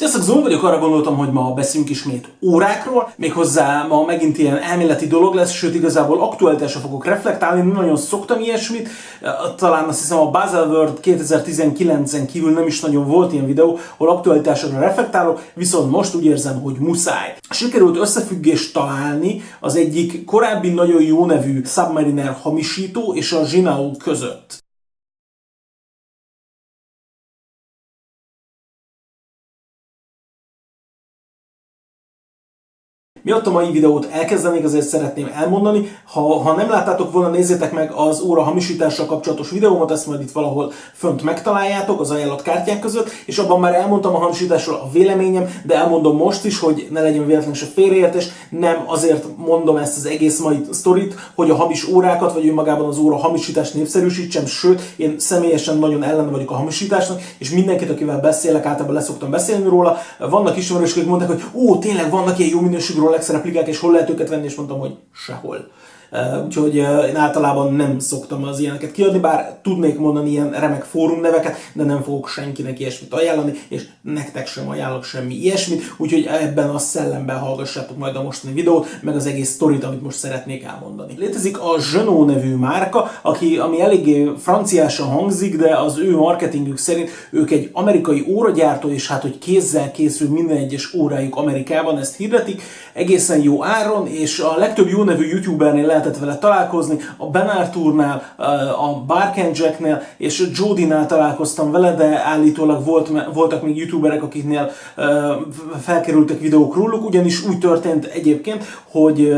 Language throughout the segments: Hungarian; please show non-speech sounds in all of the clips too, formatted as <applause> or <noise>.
Sziasztok, Zon vagyok, arra gondoltam, hogy ma beszélünk ismét órákról, méghozzá ma megint ilyen elméleti dolog lesz, sőt igazából aktualitásra fogok reflektálni, nem nagyon szoktam ilyesmit, talán azt hiszem a Baselworld 2019-en kívül nem is nagyon volt ilyen videó, ahol aktualitásra reflektálok, viszont most úgy érzem, hogy muszáj. Sikerült összefüggést találni az egyik korábbi nagyon jó nevű Submariner hamisító és a Zsinau között. Miatt a mai videót? Elkezdenék, azért szeretném elmondani, ha, ha nem láttátok volna, nézzétek meg az óra hamisítással kapcsolatos videómat, ezt majd itt valahol fönt megtaláljátok az ajánlott kártyák között, és abban már elmondtam a hamisításról a véleményem, de elmondom most is, hogy ne legyen véletlenül se félreértés, nem azért mondom ezt az egész mai sztorit, hogy a hamis órákat, vagy önmagában az óra hamisítást népszerűsítsem, sőt, én személyesen nagyon ellen vagyok a hamisításnak, és mindenkit, akivel beszélek, általában leszoktam beszélni róla. Vannak ismerősök, akik mondták, hogy ó, tényleg vannak ilyen jó minőségű Rolex replikák, és hol lehet őket venni, és mondtam, hogy sehol. Úgyhogy én általában nem szoktam az ilyeneket kiadni, bár tudnék mondani ilyen remek fórum neveket, de nem fogok senkinek ilyesmit ajánlani, és nektek sem ajánlok semmi ilyesmit, úgyhogy ebben a szellemben hallgassátok majd a mostani videót, meg az egész sztorit, amit most szeretnék elmondani. Létezik a Zsenó nevű márka, aki, ami eléggé franciásan hangzik, de az ő marketingük szerint ők egy amerikai óragyártó, és hát, hogy kézzel készül minden egyes órájuk Amerikában, ezt hirdetik, egészen jó áron, és a legtöbb jó nevű youtubernél lehetett vele találkozni, a Ben Arthurnál, a Bark and Jacknél és Jodinál találkoztam vele, de állítólag volt, voltak még youtuberek, akiknél felkerültek videók róluk, ugyanis úgy történt egyébként, hogy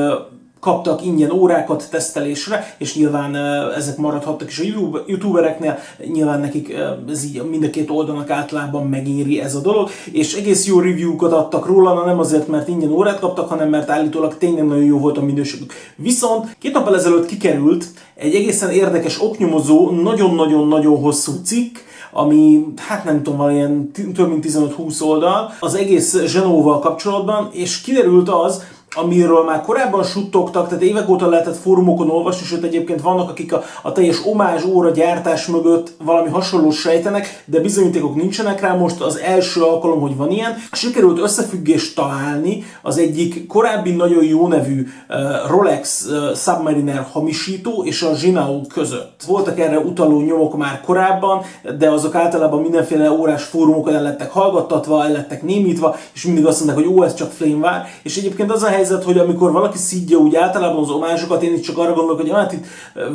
kaptak ingyen órákat tesztelésre, és nyilván ezek maradhattak is a youtubereknél, nyilván nekik ez így mind a két oldalnak általában megéri ez a dolog, és egész jó review-kat adtak róla, nem azért, mert ingyen órát kaptak, hanem mert állítólag tényleg nagyon jó volt a minőségük. Viszont két nappal ezelőtt kikerült egy egészen érdekes oknyomozó, nagyon-nagyon-nagyon hosszú cikk, ami hát nem tudom, valamilyen több mint 15-20 oldal, az egész Zsenóval kapcsolatban, és kiderült az, amiről már korábban suttogtak, tehát évek óta lehetett fórumokon olvasni, sőt egyébként vannak, akik a, a teljes omázs óra gyártás mögött valami hasonló sejtenek, de bizonyítékok nincsenek rá, most az első alkalom, hogy van ilyen. Sikerült összefüggést találni az egyik korábbi nagyon jó nevű uh, Rolex uh, Submariner hamisító és a Zsinau között. Voltak erre utaló nyomok már korábban, de azok általában mindenféle órás fórumokon el lettek hallgattatva, el lettek némítva, és mindig azt mondták, hogy ó, ez csak flémvár. És egyébként az a hely, helyzet, hogy amikor valaki szídja úgy általában az omázsokat, én itt csak arra gondolok, hogy hát itt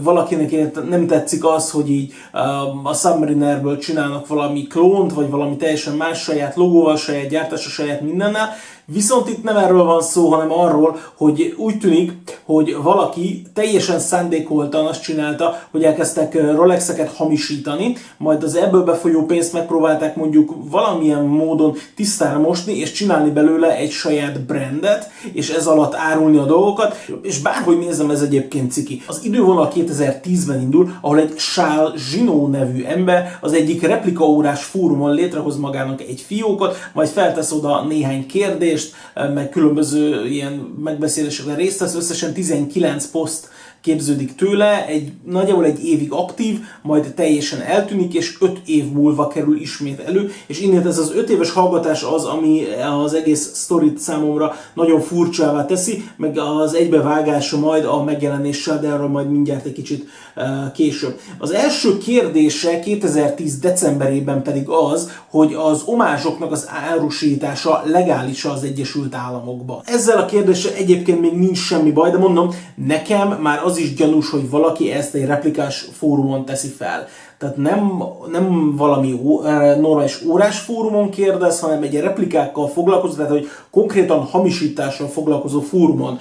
valakinek nem tetszik az, hogy így a Submarinerből csinálnak valami klónt, vagy valami teljesen más saját logóval, saját gyártása, saját mindennel, Viszont itt nem erről van szó, hanem arról, hogy úgy tűnik, hogy valaki teljesen szándékoltan azt csinálta, hogy elkezdtek Rolexeket hamisítani, majd az ebből befolyó pénzt megpróbálták mondjuk valamilyen módon tisztára mosni, és csinálni belőle egy saját brandet, és ez alatt árulni a dolgokat, és bárhogy nézem, ez egyébként ciki. Az idővonal 2010-ben indul, ahol egy Charles Zsinó nevű ember az egyik replikaórás fórumon létrehoz magának egy fiókot, majd feltesz oda néhány kérdést, kérdést, meg különböző ilyen megbeszélésekben részt vesz, összesen 19 poszt képződik tőle, egy, nagyjából egy évig aktív, majd teljesen eltűnik, és 5 év múlva kerül ismét elő, és innen ez az 5 éves hallgatás az, ami az egész sztorit számomra nagyon furcsává teszi, meg az egybevágása majd a megjelenéssel, de erről majd mindjárt egy kicsit uh, később. Az első kérdése 2010 decemberében pedig az, hogy az omázsoknak az árusítása legális az Egyesült Államokban. Ezzel a kérdéssel egyébként még nincs semmi baj, de mondom, nekem már az is gyanús, hogy valaki ezt egy replikás fórumon teszi fel. Tehát nem, nem valami ó, normális órás fórumon kérdez, hanem egy replikákkal foglalkozó, tehát hogy konkrétan hamisítással foglalkozó fórumon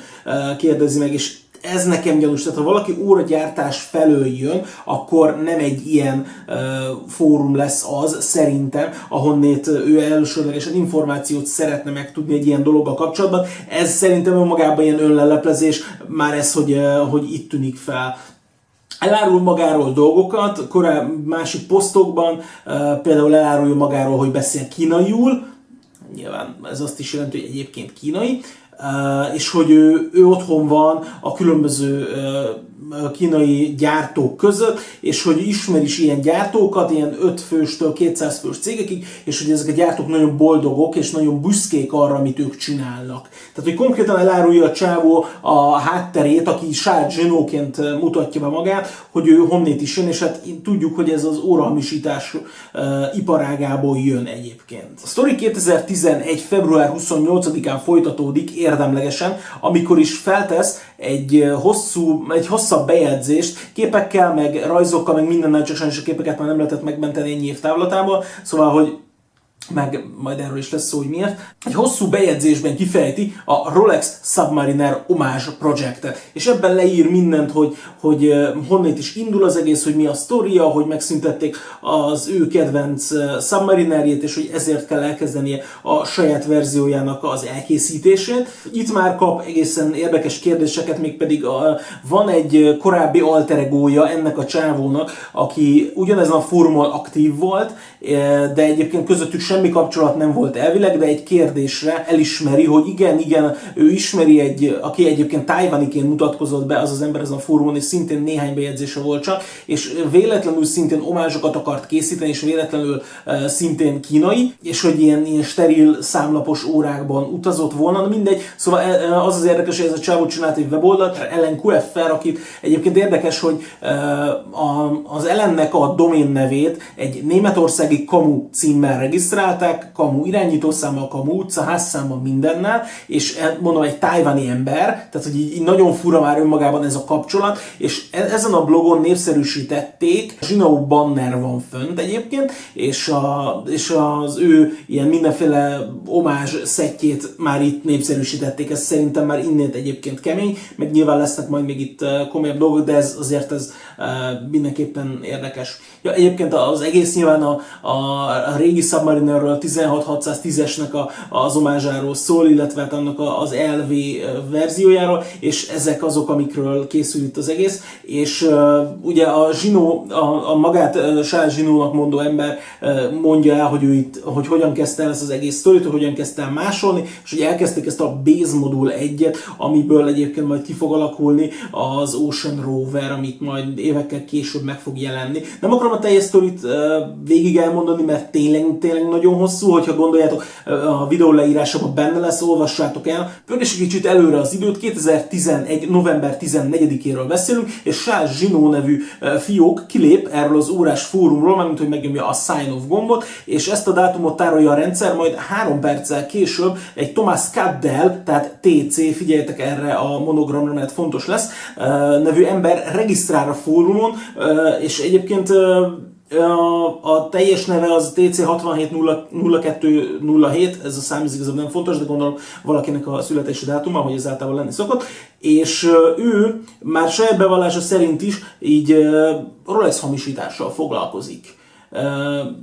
kérdezi meg, és ez nekem gyanús, tehát ha valaki óragyártás felől jön, akkor nem egy ilyen uh, fórum lesz az, szerintem, ahonnét ő elsőlegesen információt szeretne megtudni egy ilyen dologgal kapcsolatban. Ez szerintem önmagában ilyen önleleplezés, már ez, hogy, uh, hogy itt tűnik fel. Elárul magáról dolgokat, korábbi másik posztokban például elárulja magáról, hogy beszél kínaiul, nyilván ez azt is jelenti, hogy egyébként kínai, és hogy ő, ő otthon van a különböző kínai gyártók között, és hogy ismer is ilyen gyártókat, ilyen 5 főstől 200 fős cégekig, és hogy ezek a gyártók nagyon boldogok, és nagyon büszkék arra, amit ők csinálnak. Tehát, hogy konkrétan elárulja a csávó a hátterét, aki saját zsinóként mutatja be magát, hogy ő honnét is jön, és hát tudjuk, hogy ez az órahamisítás iparágából jön egyébként. A sztori 2011. február 28-án folytatódik érdemlegesen, amikor is feltesz egy hosszú, egy hosszabb bejegyzést, képekkel, meg rajzokkal, meg mindennel, csak sajnos a képeket már nem lehetett megmenteni ennyi év távlatából, szóval, hogy meg majd erről is lesz szó, hogy miért. Egy hosszú bejegyzésben kifejti a Rolex Submariner Homage projektet, és ebben leír mindent, hogy, hogy honnét is indul az egész, hogy mi a sztoria, hogy megszüntették az ő kedvenc Submarinerjét, és hogy ezért kell elkezdenie a saját verziójának az elkészítését. Itt már kap egészen érdekes kérdéseket, mégpedig a, van egy korábbi alteregója ennek a csávónak, aki ugyanezen a fórumon aktív volt, de egyébként közöttük sem semmi kapcsolat nem volt elvileg, de egy kérdésre elismeri, hogy igen, igen, ő ismeri egy, aki egyébként tájvaniként mutatkozott be, az az ember ezen a fórumon, és szintén néhány bejegyzése volt csak, és véletlenül szintén omázsokat akart készíteni, és véletlenül uh, szintén kínai, és hogy ilyen, ilyen steril számlapos órákban utazott volna, na mindegy, szóval az az érdekes, hogy ez a csávó csinált egy weboldalt, Ellen Kueffer, akit egyébként érdekes, hogy uh, az Ellennek a domén nevét egy németországi kamu címmel regisztrál, megtalálták kamu irányítószámmal, kamu utca, házszámmal, mindennel, és e, mondom, egy tájvani ember, tehát hogy így, így nagyon fura már önmagában ez a kapcsolat, és e, ezen a blogon népszerűsítették, Zsinó Banner van fönt egyébként, és, a, és az ő ilyen mindenféle omázs szettjét már itt népszerűsítették, ez szerintem már innét egyébként kemény, meg nyilván lesznek majd még itt e, komolyabb dolgok, de ez azért ez mindenképpen érdekes. Ja, egyébként az egész nyilván a, a, a régi Submarinerről, a 16610-esnek a, az omázsáról szól, illetve hát annak a, az LV verziójáról, és ezek azok, amikről készül itt az egész, és ugye a Zsinó, a, a magát uh, Charles Zsinónak mondó ember mondja el, hogy ő itt, hogy hogyan kezdte el ezt az egész sztorit, hogy hogyan kezdte el másolni, és hogy elkezdték ezt a Base Modul 1-et, amiből egyébként majd ki fog alakulni az Ocean Rover, amit majd évekkel később meg fog jelenni. Nem akarom a teljes sztorit végig elmondani, mert tényleg, tényleg nagyon hosszú, hogyha gondoljátok, a videó leírásában benne lesz, olvassátok el. Pörgés egy kicsit előre az időt, 2011. november 14-éről beszélünk, és Charles Zsinó nevű fiók kilép erről az órás fórumról, mármint hogy megnyomja a sign off gombot, és ezt a dátumot tárolja a rendszer, majd három perccel később egy Thomas Caddell, tehát TC, figyeljetek erre a monogramra, mert fontos lesz, nevű ember regisztrál a fórumon, és egyébként a, teljes neve az TC670207, ez a szám igazából nem fontos, de gondolom valakinek a születési dátuma, hogy ez általában lenni szokott, és ő már saját bevallása szerint is így Rolex hamisítással foglalkozik.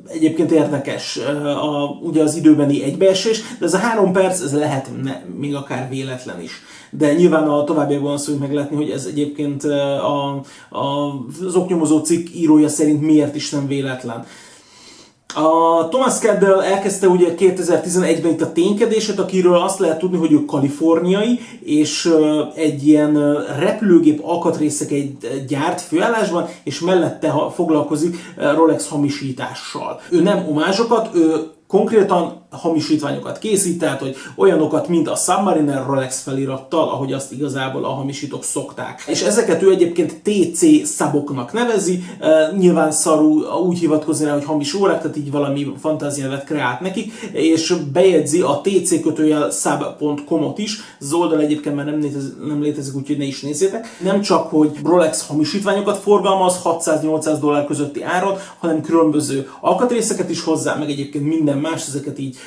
Egyébként érdekes a, ugye az időbeni egybeesés, de ez a három perc, ez lehet ne, még akár véletlen is. De nyilván a továbbiakban azt fogjuk meglátni, hogy ez egyébként a, a, az oknyomozó cikk írója szerint miért is nem véletlen. A Thomas Caddell elkezdte ugye 2011-ben itt a ténykedését, akiről azt lehet tudni, hogy ő kaliforniai, és egy ilyen repülőgép egy gyárt főállásban, és mellette foglalkozik Rolex hamisítással. Ő nem omázsokat, ő konkrétan hamisítványokat készít, tehát hogy olyanokat, mint a Submariner Rolex felirattal, ahogy azt igazából a hamisítók szokták. És ezeket ő egyébként TC szaboknak nevezi, nyilván szarú úgy hivatkozni rá, hogy hamis órák, tehát így valami fantáziávet kreált nekik, és bejegyzi a tc kötőjel sub.com-ot is, az oldal egyébként már nem, létezik, nem létezik, úgyhogy ne is nézzétek. Nem csak, hogy Rolex hamisítványokat forgalmaz 600-800 dollár közötti áron, hanem különböző alkatrészeket is hozzá, meg egyébként minden más, ezeket így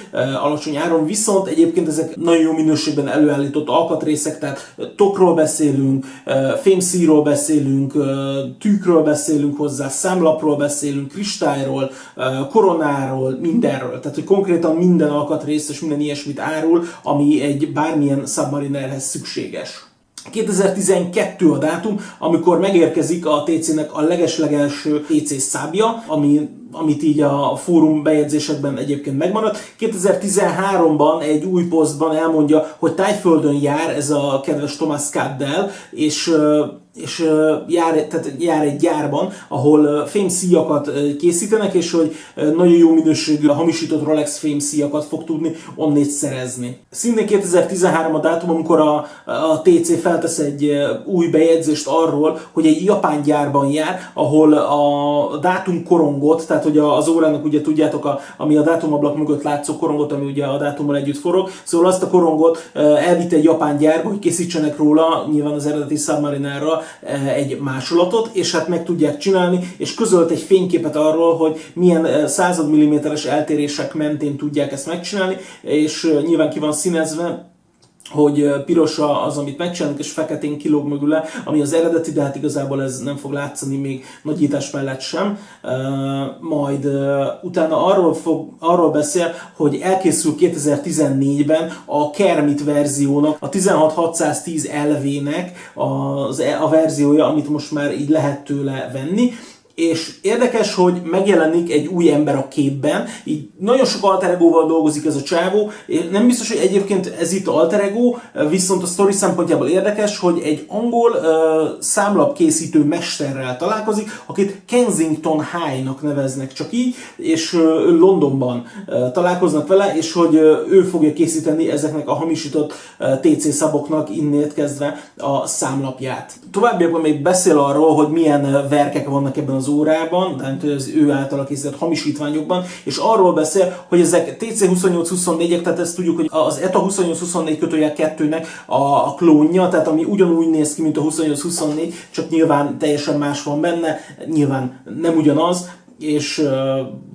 alacsony áron, viszont egyébként ezek nagyon jó minőségben előállított alkatrészek, tehát tokról beszélünk, fémszíról beszélünk, tűkről beszélünk hozzá, számlapról beszélünk, kristályról, koronáról, mindenről. Tehát, hogy konkrétan minden alkatrész és minden ilyesmit árul, ami egy bármilyen submarinerhez szükséges. 2012 a dátum, amikor megérkezik a TC-nek a legeslegelső TC szábja, ami amit így a fórum bejegyzésekben egyébként megmaradt. 2013-ban egy új posztban elmondja, hogy Tájföldön jár ez a kedves Thomas Caddell, és és jár, tehát jár egy gyárban, ahol fémszíjakat készítenek, és hogy nagyon jó minőségű hamisított Rolex fémszíjakat fog tudni onnét szerezni. Szintén 2013 a dátum, amikor a, a TC feltesz egy új bejegyzést arról, hogy egy japán gyárban jár, ahol a dátum korongot, tehát hogy az órának ugye tudjátok, a, ami a dátumablak mögött látszó korongot, ami ugye a dátummal együtt forog, szóval azt a korongot elvitte egy japán gyárba, hogy készítsenek róla, nyilván az eredeti Submarinerra egy másolatot, és hát meg tudják csinálni, és közölt egy fényképet arról, hogy milyen eh, század milliméteres eltérések mentén tudják ezt megcsinálni, és nyilván ki van színezve, hogy piros az, amit megcsinálnak, és feketén kilóg mögüle, ami az eredeti, de hát igazából ez nem fog látszani még nagyítás mellett sem. Majd utána arról, fog, arról beszél, hogy elkészül 2014-ben a Kermit verziónak, a 16610 LV-nek az, e, a verziója, amit most már így lehet tőle venni, és érdekes, hogy megjelenik egy új ember a képben, így nagyon sok alter ego dolgozik ez a csávó, nem biztos, hogy egyébként ez itt alter ego, viszont a story szempontjából érdekes, hogy egy angol uh, számlapkészítő mesterrel találkozik, akit Kensington High-nak neveznek csak így, és uh, Londonban uh, találkoznak vele, és hogy uh, ő fogja készíteni ezeknek a hamisított uh, TC szaboknak innét kezdve a számlapját. Továbbiakban még beszél arról, hogy milyen verkek vannak ebben az az órában, tehát az ő által készített hamisítványokban, és arról beszél, hogy ezek TC2824-ek, tehát ezt tudjuk, hogy az ETA 2824 kötője kettőnek a klónja, tehát ami ugyanúgy néz ki, mint a 2824, csak nyilván teljesen más van benne, nyilván nem ugyanaz, és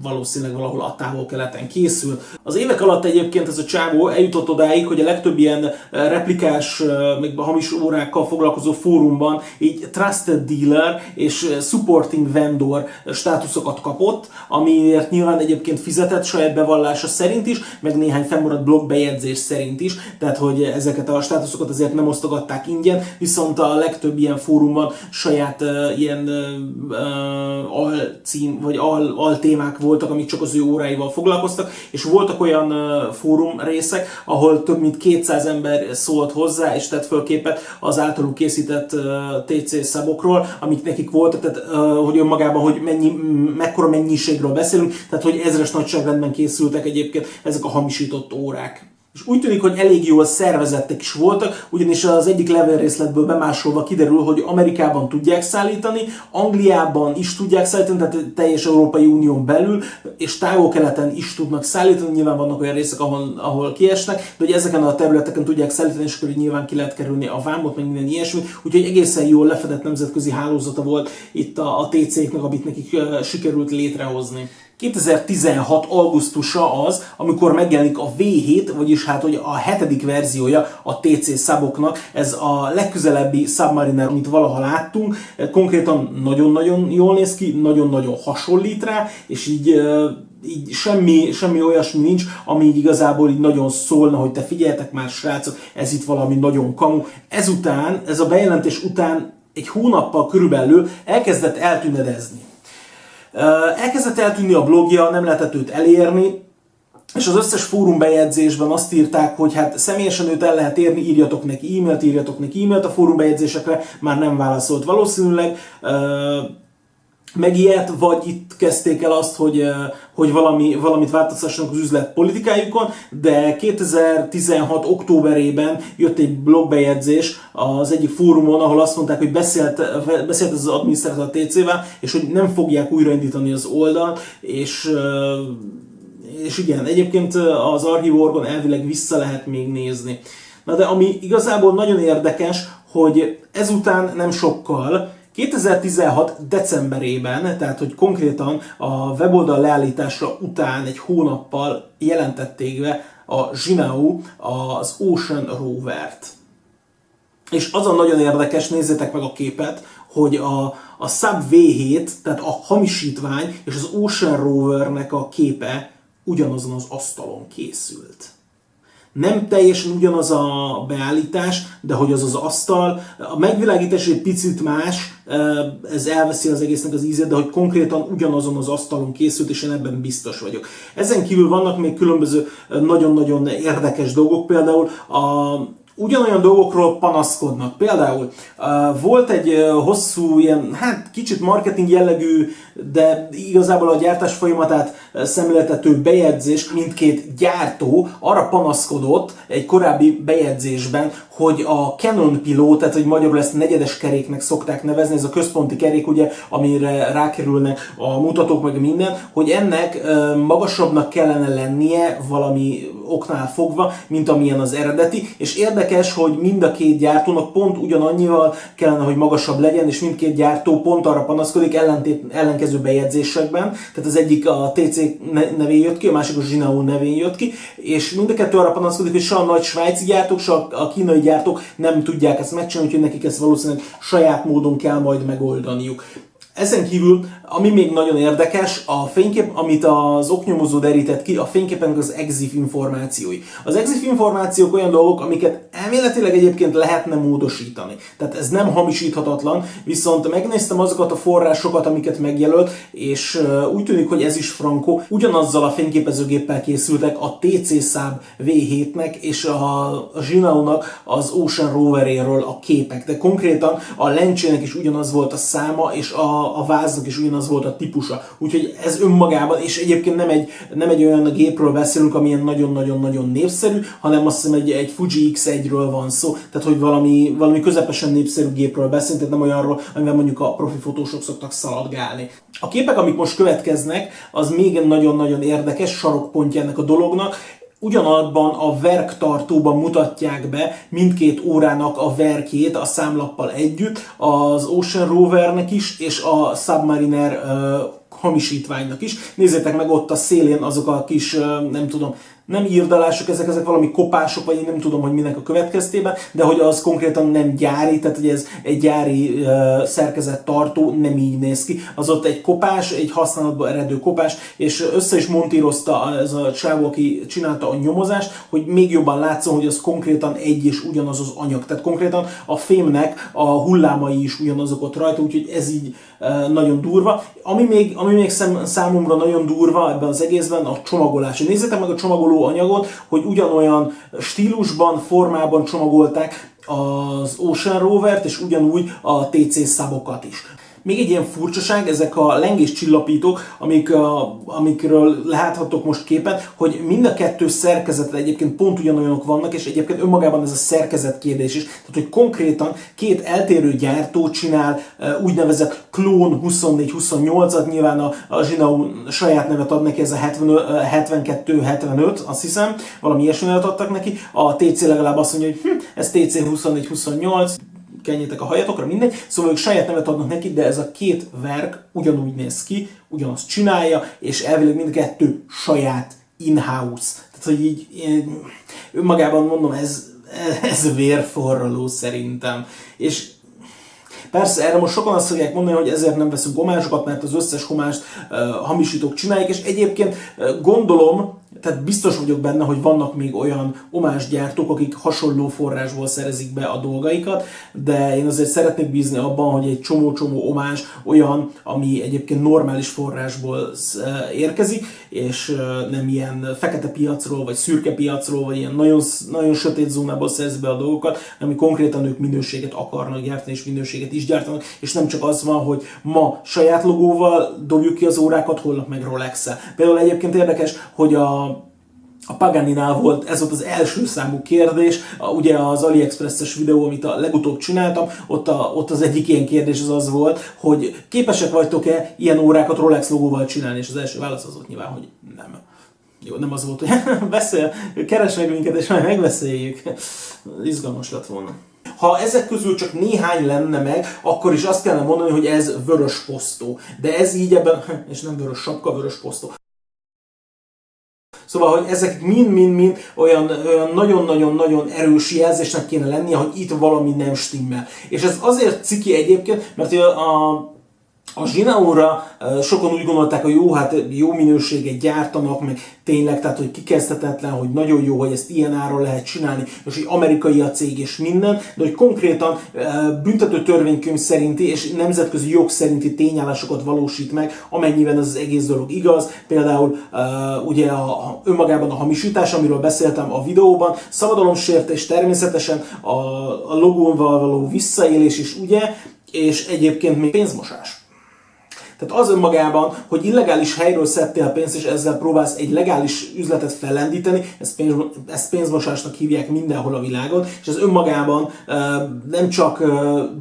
valószínűleg valahol a távol-keleten készül. Az évek alatt egyébként ez a csávó eljutott odáig, hogy a legtöbb ilyen replikás, még hamis órákkal foglalkozó fórumban így trusted dealer és supporting vendor státuszokat kapott, amiért nyilván egyébként fizetett saját bevallása szerint is, meg néhány fennmaradt blog bejegyzés szerint is, tehát hogy ezeket a státuszokat azért nem osztogatták ingyen, viszont a legtöbb ilyen fórumban saját ilyen alcím, vagy al, al témák voltak, amik csak az ő óráival foglalkoztak, és voltak olyan uh, fórum részek, ahol több mint 200 ember szólt hozzá, és tett föl képet az általuk készített uh, TC szabokról, amik nekik voltak, tehát uh, hogy önmagában, hogy mennyi, mekkora mennyiségről beszélünk, tehát hogy ezres nagyságrendben készültek egyébként ezek a hamisított órák. És úgy tűnik, hogy elég jól szervezettek is voltak, ugyanis az egyik levélrészletből bemásolva kiderül, hogy Amerikában tudják szállítani, Angliában is tudják szállítani, tehát teljes Európai Unión belül, és távol-keleten is tudnak szállítani, nyilván vannak olyan részek, ahol, ahol kiesnek, de hogy ezeken a területeken tudják szállítani, és akkor nyilván ki lehet kerülni a vámot, meg minden ilyesmi, úgyhogy egészen jól lefedett nemzetközi hálózata volt itt a, a TC-knek, amit nekik uh, sikerült létrehozni. 2016. augusztusa az, amikor megjelenik a V7, vagyis hát hogy a hetedik verziója a TC szaboknak, ez a legközelebbi Submariner, amit valaha láttunk, konkrétan nagyon-nagyon jól néz ki, nagyon-nagyon hasonlít rá, és így így semmi, semmi olyasmi nincs, ami így igazából így nagyon szólna, hogy te figyeljetek már srácok, ez itt valami nagyon kamu. Ezután, ez a bejelentés után egy hónappal körülbelül elkezdett eltűnedezni. Elkezdett eltűnni a blogja, nem lehetett őt elérni, és az összes fórum bejegyzésben azt írták, hogy hát személyesen őt el lehet érni, írjatok neki e-mailt, írjatok neki e-mailt a fórum bejegyzésekre, már nem válaszolt valószínűleg megijedt, vagy itt kezdték el azt, hogy, hogy valami, valamit változtassanak az üzlet politikájukon, de 2016. októberében jött egy blogbejegyzés az egyik fórumon, ahol azt mondták, hogy beszélt, beszélt az adminisztrátor a TC-vel, és hogy nem fogják újraindítani az oldalt, és és igen, egyébként az archívorgon elvileg vissza lehet még nézni. Na de ami igazából nagyon érdekes, hogy ezután nem sokkal 2016. decemberében, tehát hogy konkrétan a weboldal leállításra után egy hónappal jelentették be a Zsinau az Ocean Rover-t. És azon nagyon érdekes, nézzétek meg a képet, hogy a, a Sub V7, tehát a hamisítvány és az Ocean Rovernek a képe ugyanazon az asztalon készült. Nem teljesen ugyanaz a beállítás, de hogy az az asztal, a megvilágítás egy picit más, ez elveszi az egésznek az ízét, de hogy konkrétan ugyanazon az asztalon készült, és én ebben biztos vagyok. Ezen kívül vannak még különböző nagyon-nagyon érdekes dolgok, például a ugyanolyan dolgokról panaszkodnak. Például volt egy hosszú, ilyen, hát kicsit marketing jellegű, de igazából a gyártás folyamatát szemléltető bejegyzés, mindkét gyártó arra panaszkodott egy korábbi bejegyzésben, hogy a Canon pilót, tehát hogy magyarul ezt negyedes keréknek szokták nevezni, ez a központi kerék, ugye, amire rákerülnek a mutatók, meg minden, hogy ennek magasabbnak kellene lennie valami oknál fogva, mint amilyen az eredeti, és érdekes, hogy mind a két gyártónak pont ugyanannyival kellene, hogy magasabb legyen, és mindkét gyártó pont arra panaszkodik ellentét, ellenkező bejegyzésekben, tehát az egyik a TC nevén jött ki, a másik a Zsinao nevén jött ki, és mind a kettő arra panaszkodik, hogy se a nagy svájci gyártók, se a kínai gyártók nem tudják ezt megcsinálni, úgyhogy nekik ezt valószínűleg saját módon kell majd megoldaniuk. Ezen kívül, ami még nagyon érdekes, a fénykép, amit az oknyomozó derített ki, a fényképen az EXIF információi. Az EXIF információk olyan dolgok, amiket elméletileg egyébként lehetne módosítani. Tehát ez nem hamisíthatatlan, viszont megnéztem azokat a forrásokat, amiket megjelölt, és úgy tűnik, hogy ez is frankó. Ugyanazzal a fényképezőgéppel készültek a TC Szab V7-nek és a Zsinaunak az Ocean Roveréről a képek. De konkrétan a lencsének is ugyanaz volt a száma, és a a, váznak is ugyanaz volt a típusa. Úgyhogy ez önmagában, és egyébként nem egy, nem egy olyan gépről beszélünk, ami ilyen nagyon-nagyon-nagyon népszerű, hanem azt hiszem egy, egy Fuji X1-ről van szó, tehát hogy valami, valami közepesen népszerű gépről beszélünk, tehát nem olyanról, amivel mondjuk a profi fotósok szoktak szaladgálni. A képek, amik most következnek, az még nagyon-nagyon érdekes sarokpontja ennek a dolognak ugyanabban a verktartóban mutatják be mindkét órának a verkét a számlappal együtt, az Ocean Rovernek is, és a Submariner uh, hamisítványnak is. Nézzétek meg ott a szélén azok a kis, uh, nem tudom, nem írdalások, ezek, ezek valami kopások, vagy én nem tudom, hogy minek a következtében, de hogy az konkrétan nem gyári, tehát hogy ez egy gyári uh, szerkezet tartó, nem így néz ki. Az ott egy kopás, egy használatban eredő kopás, és össze is montírozta ez a csávó, aki csinálta a nyomozást, hogy még jobban látszon, hogy az konkrétan egy és ugyanaz az anyag. Tehát konkrétan a fémnek a hullámai is ugyanazok ott rajta, úgyhogy ez így uh, nagyon durva. Ami még, ami még szem, számomra nagyon durva ebben az egészben, a csomagolás. Nézzétek meg a csomagoló anyagot, hogy ugyanolyan stílusban, formában csomagolták az Ocean Rover-t, és ugyanúgy a TC szabokat is. Még egy ilyen furcsaság, ezek a lengés csillapítók, amik, a, amikről láthatok most képen, hogy mind a kettő szerkezetre egyébként pont ugyanolyanok vannak, és egyébként önmagában ez a szerkezet kérdés is. Tehát, hogy konkrétan két eltérő gyártó csinál úgynevezett klón 24-28-at, nyilván a, a Zsinau saját nevet ad neki, ez a 72-75, azt hiszem, valami ilyesmi adtak neki. A TC legalább azt mondja, hogy hm, ez TC 24-28, kenjétek a hajatokra, mindegy. Szóval ők saját nevet adnak neki, de ez a két verk ugyanúgy néz ki, ugyanazt csinálja, és elvileg mindkettő saját in-house. Tehát, hogy így én, önmagában mondom, ez, ez vérforraló szerintem. És Persze erre most sokan azt fogják mondani, hogy ezért nem veszünk homásokat, mert az összes homást uh, hamisítók csinálják, és egyébként uh, gondolom, tehát biztos vagyok benne, hogy vannak még olyan omásgyártók, akik hasonló forrásból szerezik be a dolgaikat, de én azért szeretnék bízni abban, hogy egy csomó-csomó omás olyan, ami egyébként normális forrásból eh, érkezik, és eh, nem ilyen fekete piacról, vagy szürke piacról, vagy ilyen nagyon, nagyon sötét zónából szerez be a dolgokat, ami konkrétan ők minőséget akarnak gyártani, és minőséget is gyártanak, és nem csak az van, hogy ma saját logóval dobjuk ki az órákat, holnap meg Rolex-el. Például egyébként érdekes, hogy a a Paganinál volt, ez volt az első számú kérdés, a, ugye az AliExpress-es videó, amit a legutóbb csináltam, ott, a, ott az egyik ilyen kérdés az az volt, hogy képesek vagytok-e ilyen órákat Rolex logóval csinálni, és az első válasz az volt nyilván, hogy nem. Jó, nem az volt, hogy <laughs> beszél, keres meg minket, és majd megbeszéljük. Izgalmas lett volna. Ha ezek közül csak néhány lenne meg, akkor is azt kellene mondani, hogy ez vörös posztó. De ez így ebben, <laughs> és nem vörös sapka, vörös posztó. Szóval, hogy ezek mind-mind-mind olyan nagyon-nagyon-nagyon erős jelzésnek kéne lennie, hogy itt valami nem stimmel. És ez azért ciki egyébként, mert a, A Zsinaóra sokan úgy gondolták, hogy jó, hát jó minőséget gyártanak, meg tényleg, tehát hogy kikezdhetetlen, hogy nagyon jó, hogy ezt ilyen áron lehet csinálni, és hogy amerikai a cég és minden, de hogy konkrétan büntető törvénykönyv szerinti és nemzetközi jog szerinti tényállásokat valósít meg, amennyiben ez az egész dolog igaz. Például ugye a, önmagában a hamisítás, amiről beszéltem a videóban, szabadalomsértés természetesen, a, a logóval való visszaélés is ugye, és egyébként még pénzmosás. Tehát az önmagában, hogy illegális helyről szedtél pénzt, és ezzel próbálsz egy legális üzletet fellendíteni, ezt, pénz, ezt pénzmosásnak hívják mindenhol a világon, és ez önmagában nem csak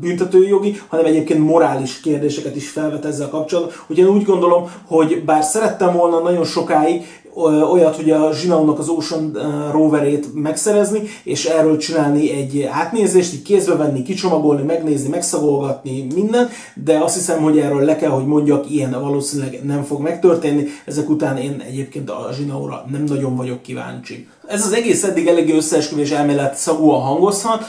büntetőjogi, hanem egyébként morális kérdéseket is felvet ezzel kapcsolatban. Úgyhogy én úgy gondolom, hogy bár szerettem volna nagyon sokáig olyat, hogy a Zsinaunak az Ocean roverét megszerezni, és erről csinálni egy átnézést, így kézbe venni, kicsomagolni, megnézni, megszagolgatni, minden, de azt hiszem, hogy erről le kell, hogy mondjak, ilyen valószínűleg nem fog megtörténni. Ezek után én egyébként a Zsinaura nem nagyon vagyok kíváncsi. Ez az egész eddig eléggé összeesküvés elmélet szagúan hangozhat,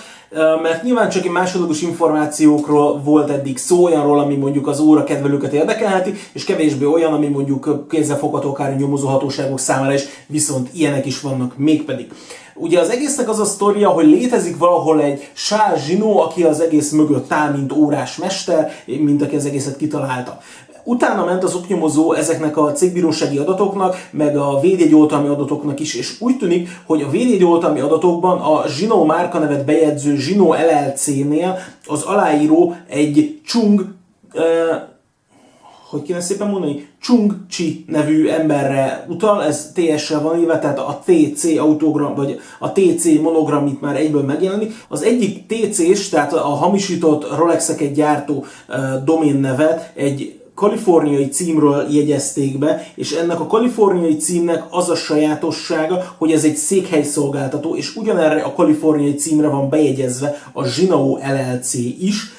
mert nyilván csak egy másodlagos információkról volt eddig szó, olyanról, ami mondjuk az óra kedvelőket érdekelheti, és kevésbé olyan, ami mondjuk kézzelfogható akár nyomozóhatóságok számára is, viszont ilyenek is vannak mégpedig. Ugye az egésznek az a sztoria, hogy létezik valahol egy Sár Zsinó, aki az egész mögött áll, mint órás mester, mint aki az egészet kitalálta. Utána ment az oknyomozó ezeknek a cégbírósági adatoknak, meg a védjegyoltalmi adatoknak is, és úgy tűnik, hogy a védjegyoltalmi adatokban a Zsinó márkanevet bejegyző Zsinó LLC-nél az aláíró egy Chung eh, hogy kéne szépen mondani, Chung Chi nevű emberre utal, ez TS-sel van írva, tehát a TC autogram, vagy a TC monogram itt már egyből megjelenik. Az egyik TC-s, tehát a hamisított Rolexeket gyártó uh, domén nevet egy kaliforniai címről jegyezték be, és ennek a kaliforniai címnek az a sajátossága, hogy ez egy székhelyszolgáltató, és ugyanerre a kaliforniai címre van bejegyezve a Zsinao LLC is,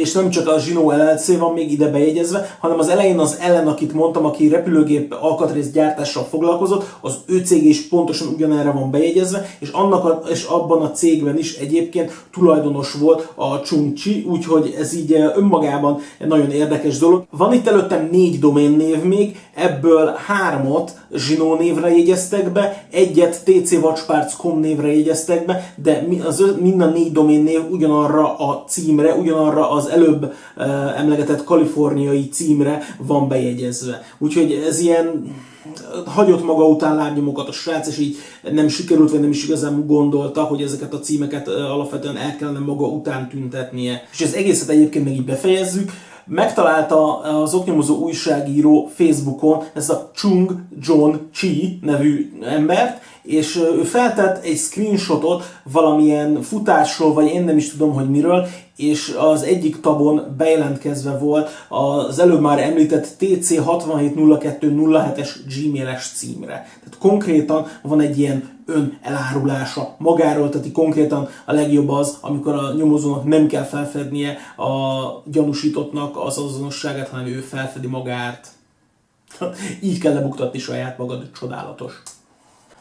és nem csak a Zsinó LLC van még ide bejegyezve, hanem az elején az ellen, akit mondtam, aki repülőgép alkatrész gyártással foglalkozott, az ő cég is pontosan ugyanerre van bejegyezve, és, annak a, és abban a cégben is egyébként tulajdonos volt a Chungchi, úgyhogy ez így önmagában egy nagyon érdekes dolog. Van itt előttem négy doménnév még, ebből hármat Zsinó névre jegyeztek be, egyet tcwatchparts.com névre jegyeztek be, de az, mind a négy doménnév ugyanarra a címre, ugyanarra arra az előbb uh, emlegetett kaliforniai címre van bejegyezve. Úgyhogy ez ilyen hagyott maga után lábnyomokat a srác, és így nem sikerült, vagy nem is igazán gondolta, hogy ezeket a címeket alapvetően el kellene maga után tüntetnie. És ez egészet egyébként meg így befejezzük. Megtalálta az oknyomozó újságíró Facebookon ezt a Chung John Chi nevű embert, és ő feltett egy screenshotot valamilyen futásról, vagy én nem is tudom, hogy miről, és az egyik tabon bejelentkezve volt az előbb már említett TC670207-es gmail-es címre. Tehát konkrétan van egy ilyen ön elárulása magáról, tehát konkrétan a legjobb az, amikor a nyomozónak nem kell felfednie a gyanúsítottnak az azonosságát, hanem ő felfedi magát. <laughs> Így kell lebuktatni saját magad, csodálatos.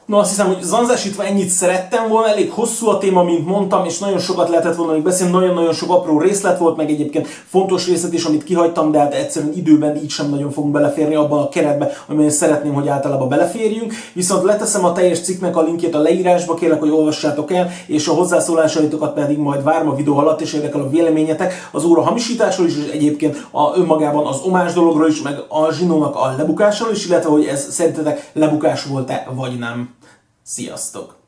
No, azt hiszem, hogy zanzásítva ennyit szerettem volna, elég hosszú a téma, mint mondtam, és nagyon sokat lehetett volna még beszélni, nagyon-nagyon sok apró részlet volt, meg egyébként fontos részlet is, amit kihagytam, de hát egyszerűen időben így sem nagyon fogunk beleférni abban a keretbe, amiben szeretném, hogy általában beleférjünk. Viszont leteszem a teljes cikknek a linkjét a leírásba, kérlek, hogy olvassátok el, és a hozzászólásaitokat pedig majd várom a videó alatt, és érdekel a véleményetek az óra hamisításról is, és egyébként a önmagában az omás dologról is, meg a zsinónak a lebukásról is, illetve hogy ez szerintetek lebukás volt-e, vagy nem. Sziasztok!